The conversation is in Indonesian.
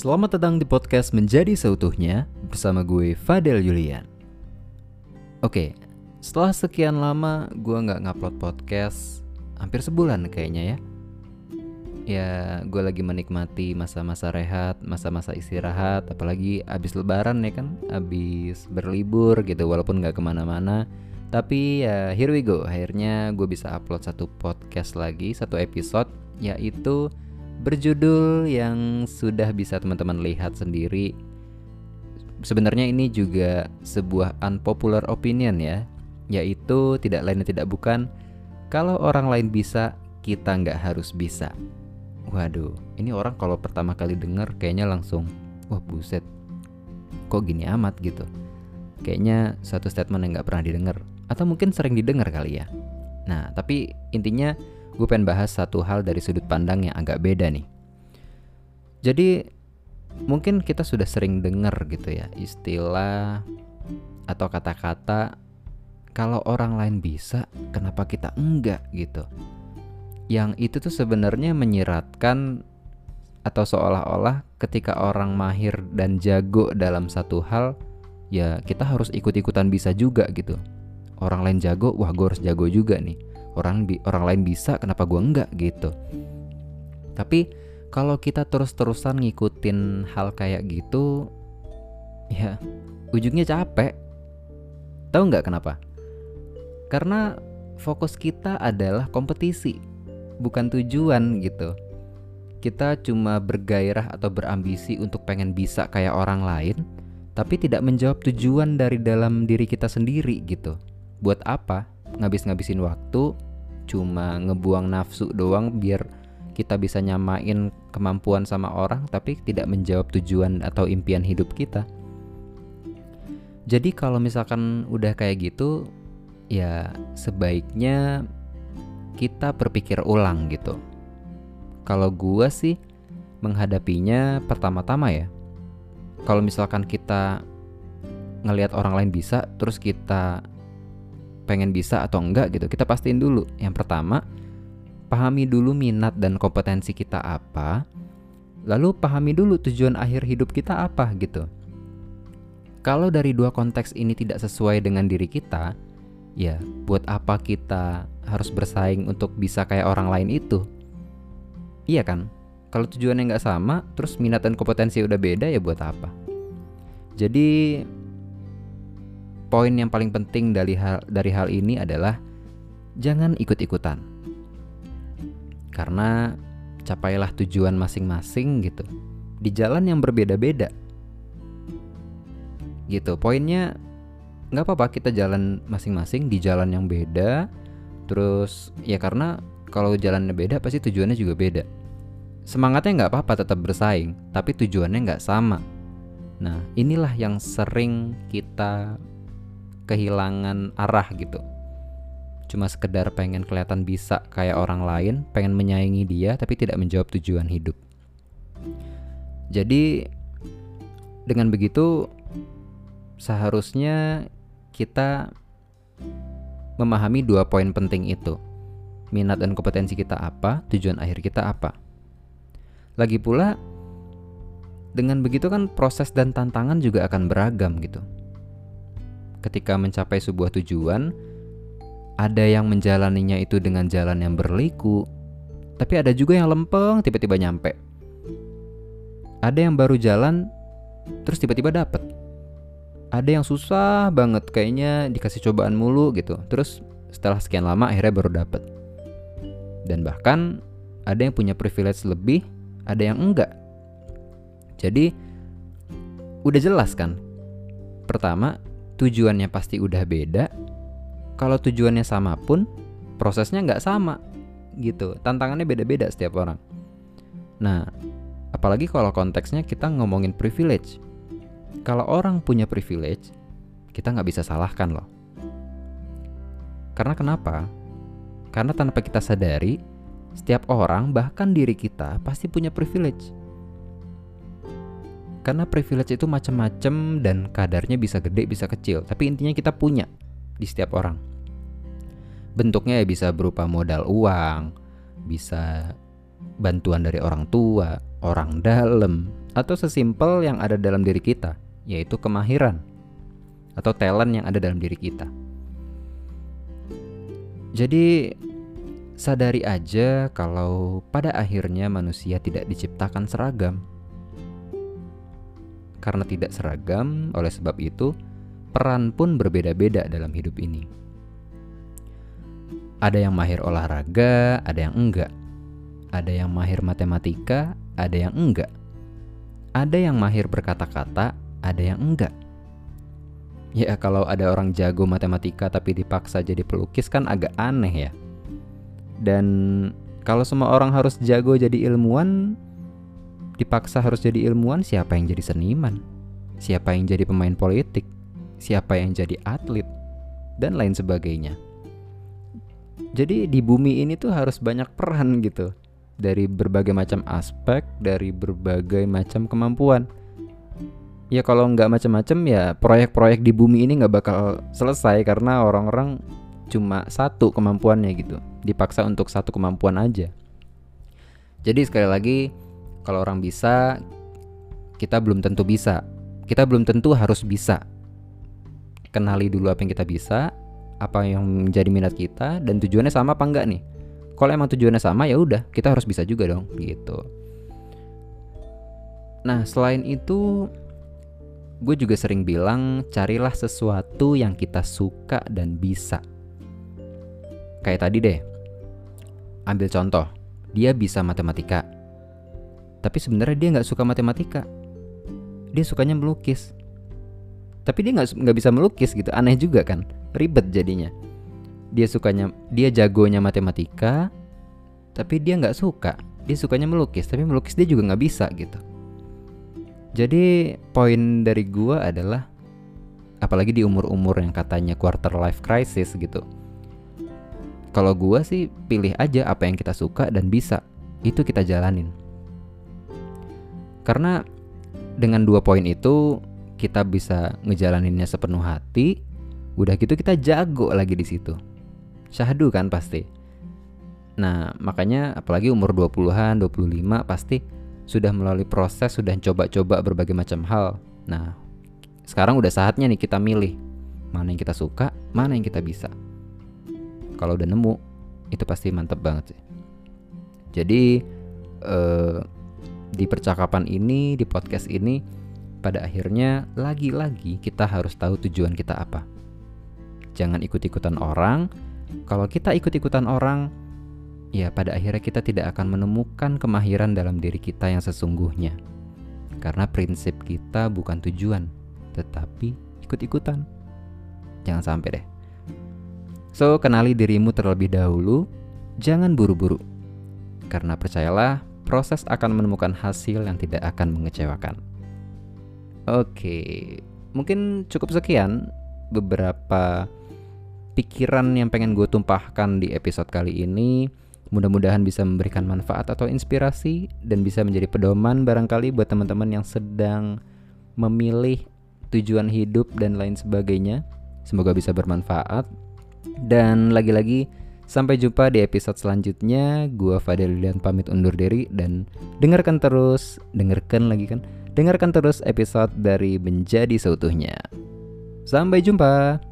Selamat datang di podcast Menjadi Seutuhnya bersama gue Fadel Julian. Oke, setelah sekian lama gue nggak ngupload podcast, hampir sebulan kayaknya ya. Ya, gue lagi menikmati masa-masa rehat, masa-masa istirahat, apalagi abis lebaran ya kan, abis berlibur gitu, walaupun nggak ke mana-mana. Tapi ya here we go, akhirnya gue bisa upload satu podcast lagi, satu episode, yaitu berjudul yang sudah bisa teman-teman lihat sendiri. Sebenarnya ini juga sebuah unpopular opinion ya, yaitu tidak lain dan tidak bukan kalau orang lain bisa, kita nggak harus bisa. Waduh, ini orang kalau pertama kali denger kayaknya langsung, wah buset, kok gini amat gitu. Kayaknya satu statement yang nggak pernah didengar, atau mungkin sering didengar kali ya. Nah, tapi intinya gue pengen bahas satu hal dari sudut pandang yang agak beda nih. Jadi mungkin kita sudah sering dengar gitu ya istilah atau kata-kata kalau orang lain bisa, kenapa kita enggak gitu. Yang itu tuh sebenarnya menyiratkan atau seolah-olah ketika orang mahir dan jago dalam satu hal, ya kita harus ikut-ikutan bisa juga gitu. Orang lain jago, wah gue harus jago juga nih orang orang lain bisa kenapa gua enggak gitu. Tapi kalau kita terus-terusan ngikutin hal kayak gitu ya ujungnya capek. Tahu nggak kenapa? Karena fokus kita adalah kompetisi bukan tujuan gitu. Kita cuma bergairah atau berambisi untuk pengen bisa kayak orang lain tapi tidak menjawab tujuan dari dalam diri kita sendiri gitu. Buat apa ngabis-ngabisin waktu cuma ngebuang nafsu doang biar kita bisa nyamain kemampuan sama orang tapi tidak menjawab tujuan atau impian hidup kita. Jadi kalau misalkan udah kayak gitu ya sebaiknya kita berpikir ulang gitu. Kalau gua sih menghadapinya pertama-tama ya. Kalau misalkan kita ngelihat orang lain bisa terus kita pengen bisa atau enggak gitu kita pastiin dulu. Yang pertama pahami dulu minat dan kompetensi kita apa lalu pahami dulu tujuan akhir hidup kita apa gitu. Kalau dari dua konteks ini tidak sesuai dengan diri kita ya buat apa kita harus bersaing untuk bisa kayak orang lain itu? Iya kan? Kalau tujuannya nggak sama terus minat dan kompetensi udah beda ya buat apa? Jadi poin yang paling penting dari hal dari hal ini adalah jangan ikut-ikutan. Karena capailah tujuan masing-masing gitu. Di jalan yang berbeda-beda. Gitu. Poinnya nggak apa-apa kita jalan masing-masing di jalan yang beda. Terus ya karena kalau jalannya beda pasti tujuannya juga beda. Semangatnya nggak apa-apa tetap bersaing, tapi tujuannya nggak sama. Nah, inilah yang sering kita kehilangan arah gitu cuma sekedar pengen kelihatan bisa kayak orang lain, pengen menyayangi dia tapi tidak menjawab tujuan hidup. Jadi dengan begitu seharusnya kita memahami dua poin penting itu. Minat dan kompetensi kita apa, tujuan akhir kita apa. Lagi pula dengan begitu kan proses dan tantangan juga akan beragam gitu ketika mencapai sebuah tujuan, ada yang menjalaninya itu dengan jalan yang berliku, tapi ada juga yang lempeng tiba-tiba nyampe. Ada yang baru jalan terus tiba-tiba dapet. Ada yang susah banget kayaknya dikasih cobaan mulu gitu. Terus setelah sekian lama akhirnya baru dapet. Dan bahkan ada yang punya privilege lebih, ada yang enggak. Jadi udah jelas kan? Pertama, tujuannya pasti udah beda. Kalau tujuannya sama pun, prosesnya nggak sama gitu. Tantangannya beda-beda setiap orang. Nah, apalagi kalau konteksnya kita ngomongin privilege. Kalau orang punya privilege, kita nggak bisa salahkan loh. Karena kenapa? Karena tanpa kita sadari, setiap orang bahkan diri kita pasti punya privilege. Karena privilege itu macam-macam dan kadarnya bisa gede bisa kecil, tapi intinya kita punya di setiap orang. Bentuknya ya bisa berupa modal uang, bisa bantuan dari orang tua, orang dalam, atau sesimpel yang ada dalam diri kita, yaitu kemahiran atau talent yang ada dalam diri kita. Jadi sadari aja kalau pada akhirnya manusia tidak diciptakan seragam. Karena tidak seragam, oleh sebab itu peran pun berbeda-beda dalam hidup ini. Ada yang mahir olahraga, ada yang enggak. Ada yang mahir matematika, ada yang enggak. Ada yang mahir berkata-kata, ada yang enggak. Ya kalau ada orang jago matematika tapi dipaksa jadi pelukis kan agak aneh ya. Dan kalau semua orang harus jago jadi ilmuwan, dipaksa harus jadi ilmuwan, siapa yang jadi seniman? Siapa yang jadi pemain politik? Siapa yang jadi atlet? Dan lain sebagainya. Jadi di bumi ini tuh harus banyak peran gitu dari berbagai macam aspek, dari berbagai macam kemampuan. Ya kalau nggak macam-macam ya proyek-proyek di bumi ini nggak bakal selesai karena orang-orang cuma satu kemampuannya gitu, dipaksa untuk satu kemampuan aja. Jadi sekali lagi kalau orang bisa, kita belum tentu bisa. Kita belum tentu harus bisa. Kenali dulu apa yang kita bisa, apa yang menjadi minat kita dan tujuannya sama apa enggak nih kalau emang tujuannya sama ya udah kita harus bisa juga dong gitu nah selain itu gue juga sering bilang carilah sesuatu yang kita suka dan bisa kayak tadi deh ambil contoh dia bisa matematika tapi sebenarnya dia nggak suka matematika. Dia sukanya melukis. Tapi dia nggak nggak bisa melukis gitu. Aneh juga kan? Ribet jadinya. Dia sukanya dia jagonya matematika tapi dia nggak suka. Dia sukanya melukis tapi melukis dia juga nggak bisa gitu. Jadi poin dari gua adalah apalagi di umur-umur yang katanya quarter life crisis gitu. Kalau gua sih pilih aja apa yang kita suka dan bisa. Itu kita jalanin karena dengan dua poin itu kita bisa ngejalaninnya sepenuh hati udah gitu kita jago lagi di situ syahdu kan pasti. Nah, makanya apalagi umur 20-an, 25 pasti sudah melalui proses, sudah coba-coba berbagai macam hal. Nah, sekarang udah saatnya nih kita milih mana yang kita suka, mana yang kita bisa. Kalau udah nemu, itu pasti mantep banget sih. Jadi eh, di percakapan ini, di podcast ini, pada akhirnya lagi-lagi kita harus tahu tujuan kita apa. Jangan ikut-ikutan orang, kalau kita ikut-ikutan orang, ya pada akhirnya kita tidak akan menemukan kemahiran dalam diri kita yang sesungguhnya. Karena prinsip kita bukan tujuan, tetapi ikut-ikutan. Jangan sampai deh. So, kenali dirimu terlebih dahulu, jangan buru-buru. Karena percayalah, proses akan menemukan hasil yang tidak akan mengecewakan. Oke, mungkin cukup sekian beberapa pikiran yang pengen gue tumpahkan di episode kali ini. Mudah-mudahan bisa memberikan manfaat atau inspirasi dan bisa menjadi pedoman barangkali buat teman-teman yang sedang memilih tujuan hidup dan lain sebagainya. Semoga bisa bermanfaat. Dan lagi-lagi sampai jumpa di episode selanjutnya. Gua Fadel Lilian pamit undur diri dan dengarkan terus, dengarkan lagi kan. Dengarkan terus episode dari Menjadi Seutuhnya. Sampai jumpa.